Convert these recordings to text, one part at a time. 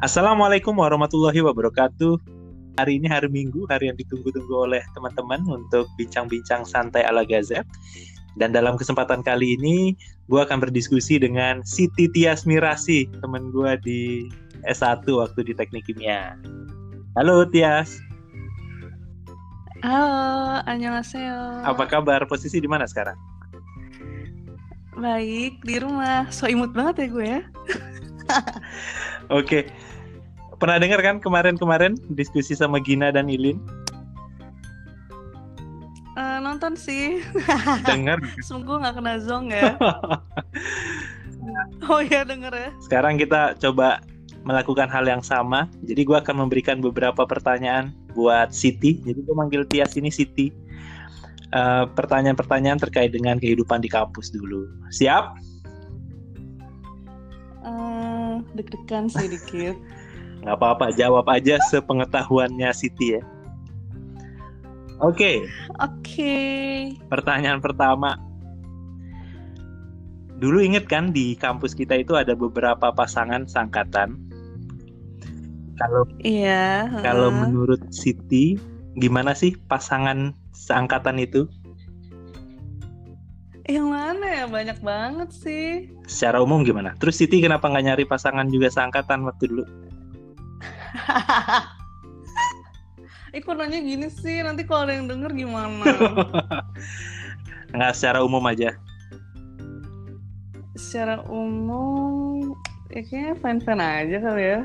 Assalamualaikum warahmatullahi wabarakatuh. Hari ini hari Minggu, hari yang ditunggu-tunggu oleh teman-teman untuk bincang-bincang santai ala Gazet. Dan dalam kesempatan kali ini, gue akan berdiskusi dengan Siti Tias Mirasi, teman gue di S1 waktu di Teknik Kimia. Halo Tias. Halo, annyeonghaseyo. Apa kabar? Posisi di mana sekarang? Baik, di rumah. So imut banget ya gue ya. Oke. Pernah dengar kan kemarin-kemarin diskusi sama Gina dan Ilin? Uh, nonton sih. Dengar. Sungguh nggak kena zong ya. oh iya denger ya. Sekarang kita coba melakukan hal yang sama. Jadi gue akan memberikan beberapa pertanyaan buat Siti. Jadi gue manggil Tias ini Siti. pertanyaan pertanyaan-pertanyaan terkait dengan kehidupan di kampus dulu. Siap? Deg-degan sih dikit. Nggak apa-apa, jawab aja sepengetahuannya Siti ya. Oke. Okay. Oke. Okay. Pertanyaan pertama. Dulu inget kan di kampus kita itu ada beberapa pasangan sangkatan. Kalau Iya. Kalau menurut Siti, gimana sih pasangan seangkatan itu? Yang mana ya? Banyak banget sih. Secara umum gimana? Terus Siti kenapa nggak nyari pasangan juga seangkatan waktu dulu? Ikut nanya gini sih, nanti kalau ada yang denger gimana? Nggak secara umum aja. Secara umum, ya kayaknya fine-fine aja kali ya.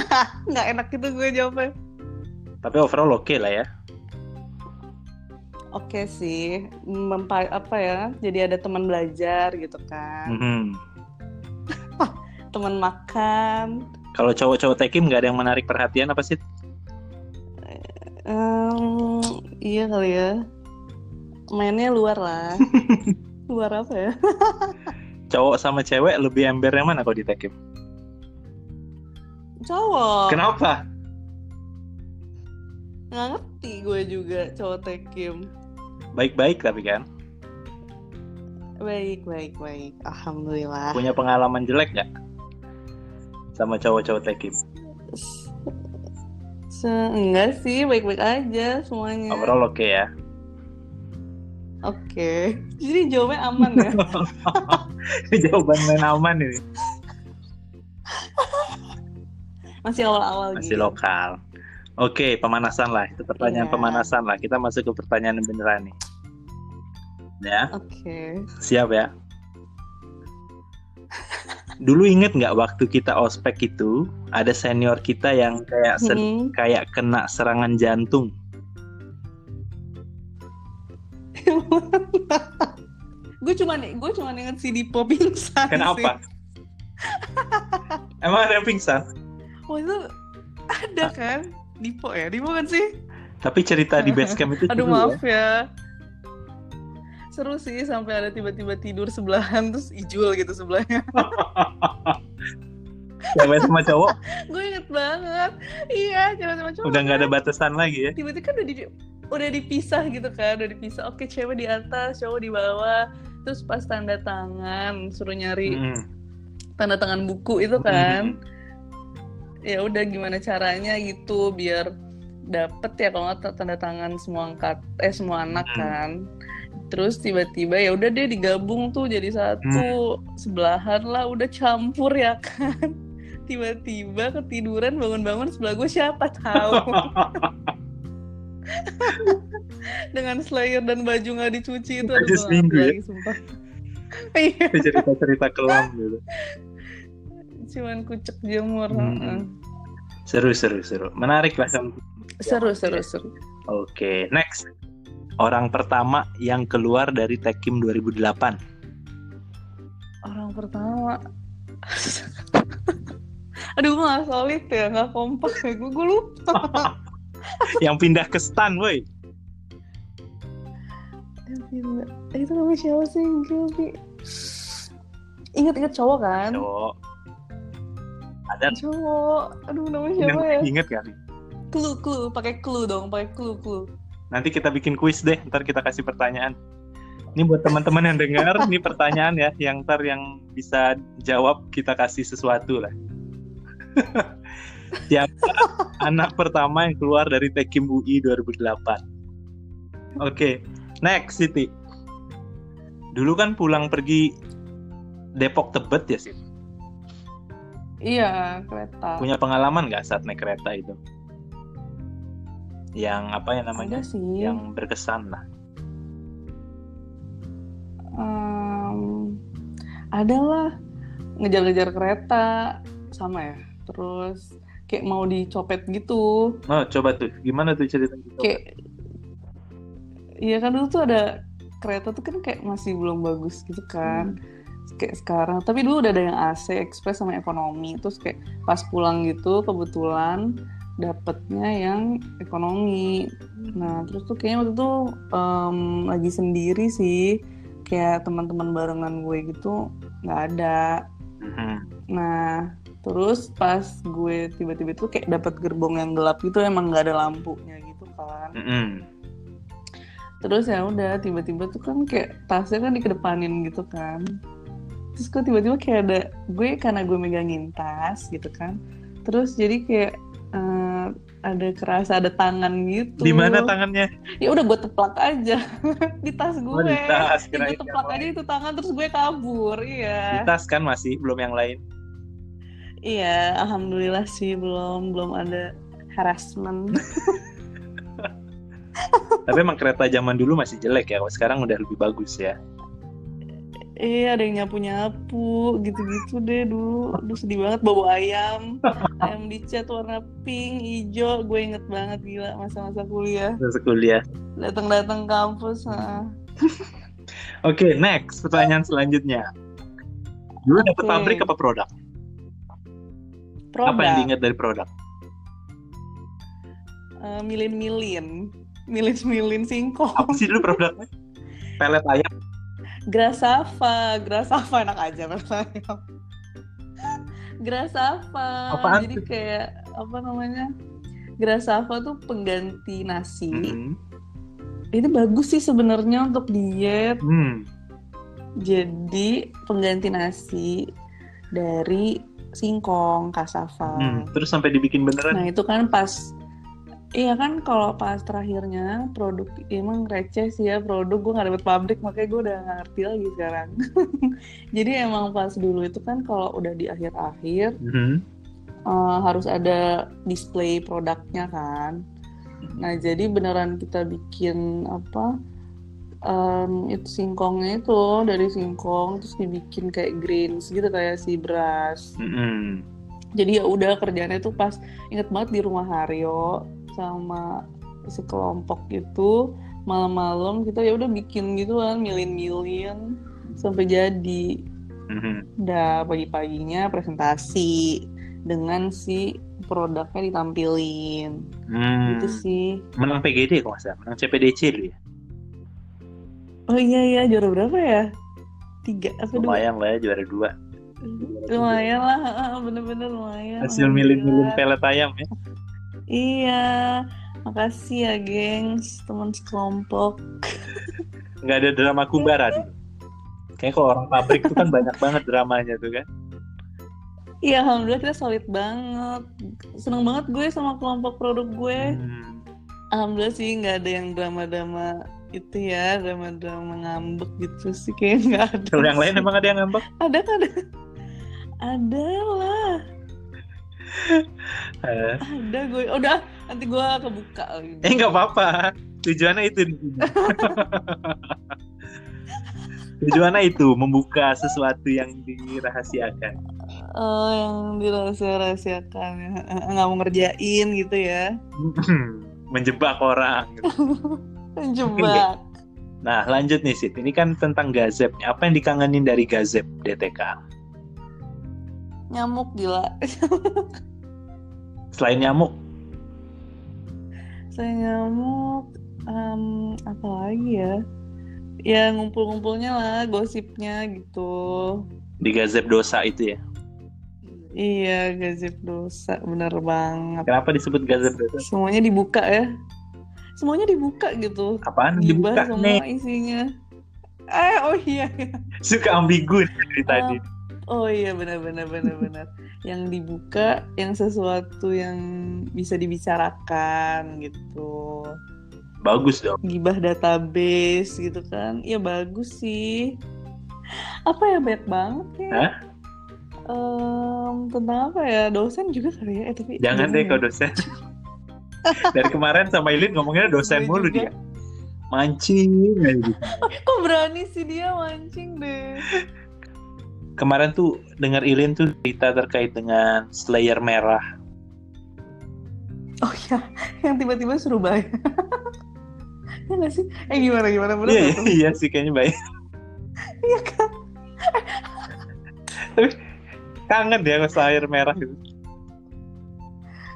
Nggak enak gitu gue jawabnya. Tapi overall oke okay lah ya. Oke okay sih, Mempa apa ya? Jadi ada teman belajar gitu kan. Mm -hmm. teman makan. Kalau cowok-cowok tekim nggak ada yang menarik perhatian apa sih? Um, iya kali ya. Mainnya luar lah. luar apa ya? cowok sama cewek lebih ember yang mana kalau di tekim? Cowok. Kenapa? Nggak ngerti gue juga cowok tekim. Baik-baik tapi kan? Baik, baik, baik. Alhamdulillah. Punya pengalaman jelek gak? Sama cowok-cowok tekim? Se enggak sih, baik-baik aja semuanya. Overall oke okay ya? Oke. Okay. Jadi jawabnya aman ya? Jawaban main aman ini. Masih awal-awal Masih gitu. lokal. Oke, pemanasan lah. Itu pertanyaan yeah. pemanasan lah. Kita masuk ke pertanyaan beneran nih. Ya. Oke. Okay. Siap ya. Dulu inget nggak waktu kita ospek itu ada senior kita yang kayak hmm. kayak kena serangan jantung. gue cuma gue cuma inget si Dipo pingsan. Kenapa? Emang ada yang pingsan? Oh itu ada kan? Dipo ya, Dipo kan sih? Tapi cerita di basecamp itu Aduh maaf ya. ya. Seru sih sampai ada tiba-tiba tidur sebelahan terus Ijul gitu sebelahnya. Cewek sama cowok? Gue inget banget. Iya, cewek sama cowok. Udah nggak ada batasan lagi ya? Tiba-tiba kan udah di, udah dipisah gitu kan, udah dipisah. Oke, cewek di atas, cowok di bawah. Terus pas tanda tangan suruh nyari hmm. tanda tangan buku itu kan. Hmm ya udah gimana caranya gitu biar dapet ya kalau nggak tanda tangan semua angkat eh semua anak hmm. kan terus tiba-tiba ya udah deh digabung tuh jadi satu hmm. sebelahan lah udah campur ya kan. Tiba-tiba ketiduran bangun-bangun sebelah gue siapa? Tahu. Dengan slayer dan baju nggak dicuci itu aja seminggu ya? sumpah. Iya. cerita-cerita kelam gitu. Cuman kucek jamur hmm. seru seru seru. Menarik lah. Seru seru seru. Oke okay. next orang pertama yang keluar dari Tekim 2008 orang pertama. Aduh gue gak solid ya gak kompak ya gue gue lupa. Yang pindah ke stan woi. Eh, itu namanya siapa sih? Gue inget-inget cowok kan? Cowok. Ada. Cowok. Aduh namanya siapa ya? inget kan clue clue pakai clue dong pakai clue clue nanti kita bikin quiz deh ntar kita kasih pertanyaan ini buat teman-teman yang dengar ini pertanyaan ya yang ntar yang bisa jawab kita kasih sesuatu lah Siapa anak pertama yang keluar dari Tekim UI 2008? Oke, okay. next Siti. Dulu kan pulang pergi Depok Tebet ya sih? Iya, kereta. Punya pengalaman nggak saat naik kereta itu? Yang apa ya namanya? Ada sih. Yang berkesan lah. Um, adalah ngejar-ngejar kereta sama ya. Terus kayak mau dicopet gitu. Oh, coba tuh. Gimana tuh cerita? Kayak Iya kan dulu tuh ada kereta tuh kan kayak masih belum bagus gitu kan. Hmm. Kayak sekarang, tapi dulu udah ada yang AC, Express sama ekonomi. Terus kayak pas pulang gitu kebetulan dapetnya yang ekonomi. Nah, terus tuh kayaknya waktu itu um, lagi sendiri sih. Kayak teman-teman barengan gue gitu nggak ada. Mhm. Nah, terus pas gue tiba-tiba tuh kayak dapat gerbong yang gelap gitu emang nggak ada lampunya gitu kan. Mhm. Terus ya udah tiba-tiba tuh kan kayak tasnya kan dikedepanin gitu kan. Terus kok tiba-tiba kayak ada gue karena gue megangin tas gitu kan. Terus jadi kayak ada kerasa ada tangan gitu. Di mana tangannya? Ya udah gue teplak aja di tas gue. Oh, di tas, Ya, gue teplak aja itu tangan terus gue kabur. Di Iya. tas kan masih, belum yang lain. Iya, alhamdulillah sih belum belum ada harassment. Tapi emang kereta zaman dulu masih jelek ya. Kalau sekarang udah lebih bagus ya. Iya, ada yang nyapu-nyapu gitu-gitu deh dulu. Aduh sedih banget bawa ayam. ayam dicat warna pink, hijau. Gue inget banget gila masa-masa kuliah. Masa kuliah. Datang-datang kampus. Oke, next. Pertanyaan selanjutnya. Dulu dapet Oke. pabrik apa produk? Produk. Apa yang diingat dari produk? Eh, milin-milin. Milin-milin singkong. Apa sih dulu produknya? Pelet ayam. Grasava. Grasava enak aja. Grasava. Apaan Jadi kayak apa namanya? Grasava tuh pengganti nasi. Hmm. Ini bagus sih sebenarnya untuk diet. Hmm. Jadi pengganti nasi dari singkong kasava. Hmm. Terus sampai dibikin beneran. Nah itu kan pas Iya kan kalau pas terakhirnya produk emang receh sih ya produk gue nggak dapet pabrik makanya gue udah nggak ngerti lagi sekarang. Jadi emang pas dulu itu kan kalau udah di akhir-akhir Mhm. eh, harus ada display produknya kan. Nah jadi beneran kita bikin apa em, itu singkongnya itu dari singkong terus dibikin kayak greens gitu kayak si beras. Mhm. Jadi ya udah kerjanya tuh pas inget banget di rumah Haryo sama sekelompok gitu malam-malam kita ya udah bikin gitu kan milin-milin sampai jadi Mhm. udah pagi-paginya presentasi dengan si produknya ditampilin Hmm. gitu sih Menang PGD kok nggak salah. Menang CPDC dulu ya. oh iya iya juara berapa ya tiga apa dua Lumayan lah ya juara dua. lumayan lah bener-bener lumayan Hasil milin-milin pelet ayam ya. Iya makasih ya gengs teman sekelompok Nggak ada drama kumbara dulu. Kayaknya kalau orang pabrik itu kan banyak banget dramanya tuh kan. Iya, alhamdulillah kita solid banget. Seneng banget gue sama kelompok produk gue. Hmm. Alhamdulillah sih nggak ada yang drama-drama itu ya, drama-drama ngambek gitu sih kayak nggak ada. Kalau yang lain emang ada yang ngambek? ada kan ada. Ada lah, ada gue. Oh, udah, nanti gue kebuka lagi. Eh nggak apa-apa. Tujuannya itu. Tujuannya itu membuka sesuatu yang dirahasiakan. Oh, yang dirahasia-rahasiakan ya. Nggak mau ngerjain gitu ya. Menjebak orang. Jebak. Nah lanjut nih Sid. Ini kan tentang Gazep. Apa yang dikangenin dari Gazep DTK? Nyamuk gila. Selain nyamuk, Saya nyamuk, em, apa lagi ya? Ya ngumpul-ngumpulnya lah, gosipnya gitu. di Gazep dosa itu ya. Iya, gazip dosa, bener banget. Kenapa disebut Gazep dosa? Semuanya dibuka ya. Semuanya dibuka gitu. Apaan Gibah dibuka semua nih? isinya. Eh, oh iya. iya. Suka ambigu dari tadi. Oh iya benar benar benar benar. yang dibuka yang sesuatu yang bisa dibicarakan gitu. Bagus dong. Gibah database gitu kan. Iya bagus sih. Apa ya banyak banget ya. Hah? Um, tentang apa ya dosen juga kali ya eh, tapi jangan deh kalau dosen dari kemarin sama Ilin ngomongnya dosen mulu dia mancing kok berani sih dia mancing deh kemarin tuh dengar Ilin tuh cerita terkait dengan Slayer merah. Oh ya yang tiba-tiba suruh bayar ya gak sih? Eh gimana gimana? Bener iya, iya sih kayaknya bayar iya kan? Tapi kangen dia sama Slayer merah gitu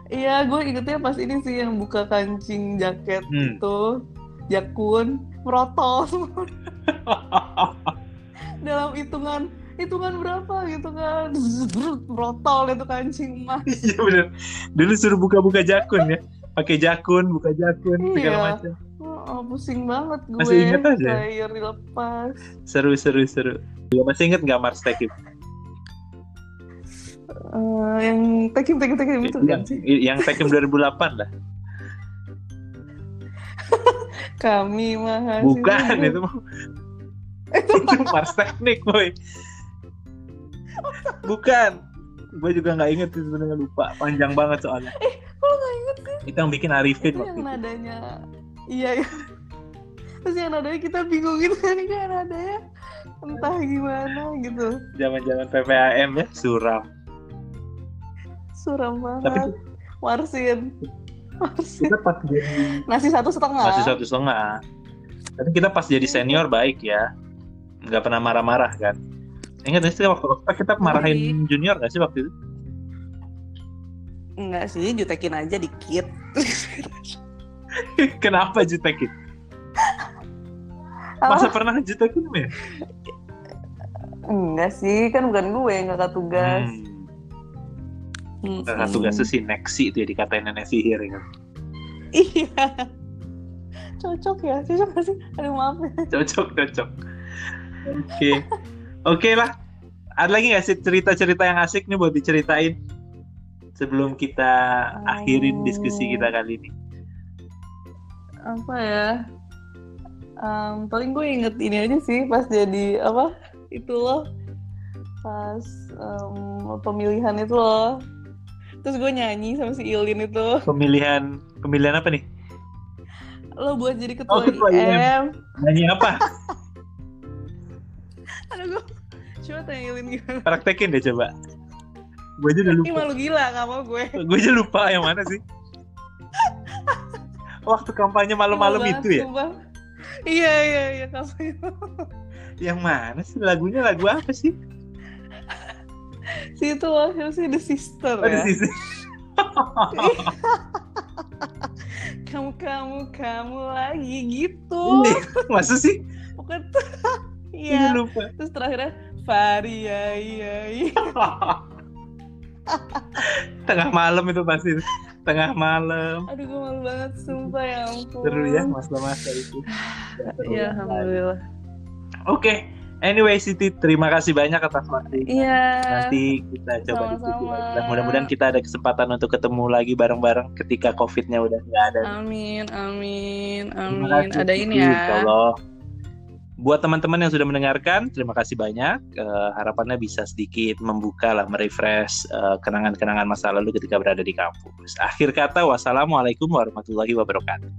Iya, gue ingetnya pas ini sih yang buka kancing jaket hmm. itu, jakun, merotol semua. Dalam hitungan hitungan berapa gitu kan, merotol itu kancing emas. Iya bener. Dulu suruh buka-buka jakun ya, pakai jakun, buka jakun, iya. segala macam. Oh, pusing banget gue. Masih inget aja. Air dilepas. Seru, seru, seru. Masih inget nggak Mars Tekip? Uh, yang Tekim Tekim Tekim itu yang, kan sih? Yang Tekim 2008 lah. Kami mahasiswa. Bukan itu itu Mars Teknik boy. Bukan. Gue juga nggak inget sih sebenarnya lupa. Panjang banget soalnya. Eh, kok nggak inget sih? Itu yang bikin Arifin itu yang nadanya. Iya, iya. Terus yang nadanya kita bingung gitu kan, kan nadanya entah gimana gitu. Zaman-zaman PPAM ya, suram suram banget tapi warsin warsin kita pas jadi nasi satu setengah nasi satu setengah tapi kita pas jadi senior baik ya nggak pernah marah-marah kan ingat sih waktu kita marahin junior nggak sih waktu itu Enggak sih, jutekin aja dikit. Kenapa jutekin? Masa pernah jutekin ya? Enggak sih, kan bukan gue yang kakak tugas. Hmm. Hmm. Salah satu tugasnya si Nexi itu ya dikatain nenek sihir ya. Iya. Cocok ya, cocok gak sih? Aduh maaf ya. Cocok, cocok. Oke. Okay. Oke okay lah. Ada lagi gak sih cerita-cerita yang asik nih buat diceritain? Sebelum kita oh. akhirin diskusi kita kali ini. Apa ya? Um, paling gue inget ini aja sih pas jadi apa itu loh pas um, pemilihan itu loh terus gue nyanyi sama si Ilin itu pemilihan pemilihan apa nih lo buat jadi ketua, oh, ketua IM. IM nyanyi apa coba tanya Ilin gimana praktekin deh coba gue aja udah lupa ini malu gila gak mau gue gue aja lupa yang mana sih waktu kampanye malam-malam itu ya sumpah. iya iya iya kampanye yang mana sih lagunya lagu apa sih si itu loh sih The Sister oh, ya. The Sister. kamu kamu kamu lagi gitu. Masa sih? Bukan. Iya. lupa. Terus terakhirnya Varia iya iya. Tengah malam itu pasti tengah malam. Aduh gue malu banget sumpah ya ampun. Seru ya masa-masa itu. ya alhamdulillah. Oke. Okay. Anyway, Siti, terima kasih banyak atas waktu. Iya. Nanti kita coba diskusi lagi. Mudah-mudahan kita ada kesempatan untuk ketemu lagi bareng-bareng ketika COVID-nya udah nggak ada. Amin, amin, amin. Ada ini ya. Allah buat teman-teman yang sudah mendengarkan, terima kasih banyak. Uh, harapannya bisa sedikit membuka lah, merefresh uh, kenangan-kenangan masa lalu ketika berada di kampus. Akhir kata, wassalamualaikum warahmatullahi wabarakatuh.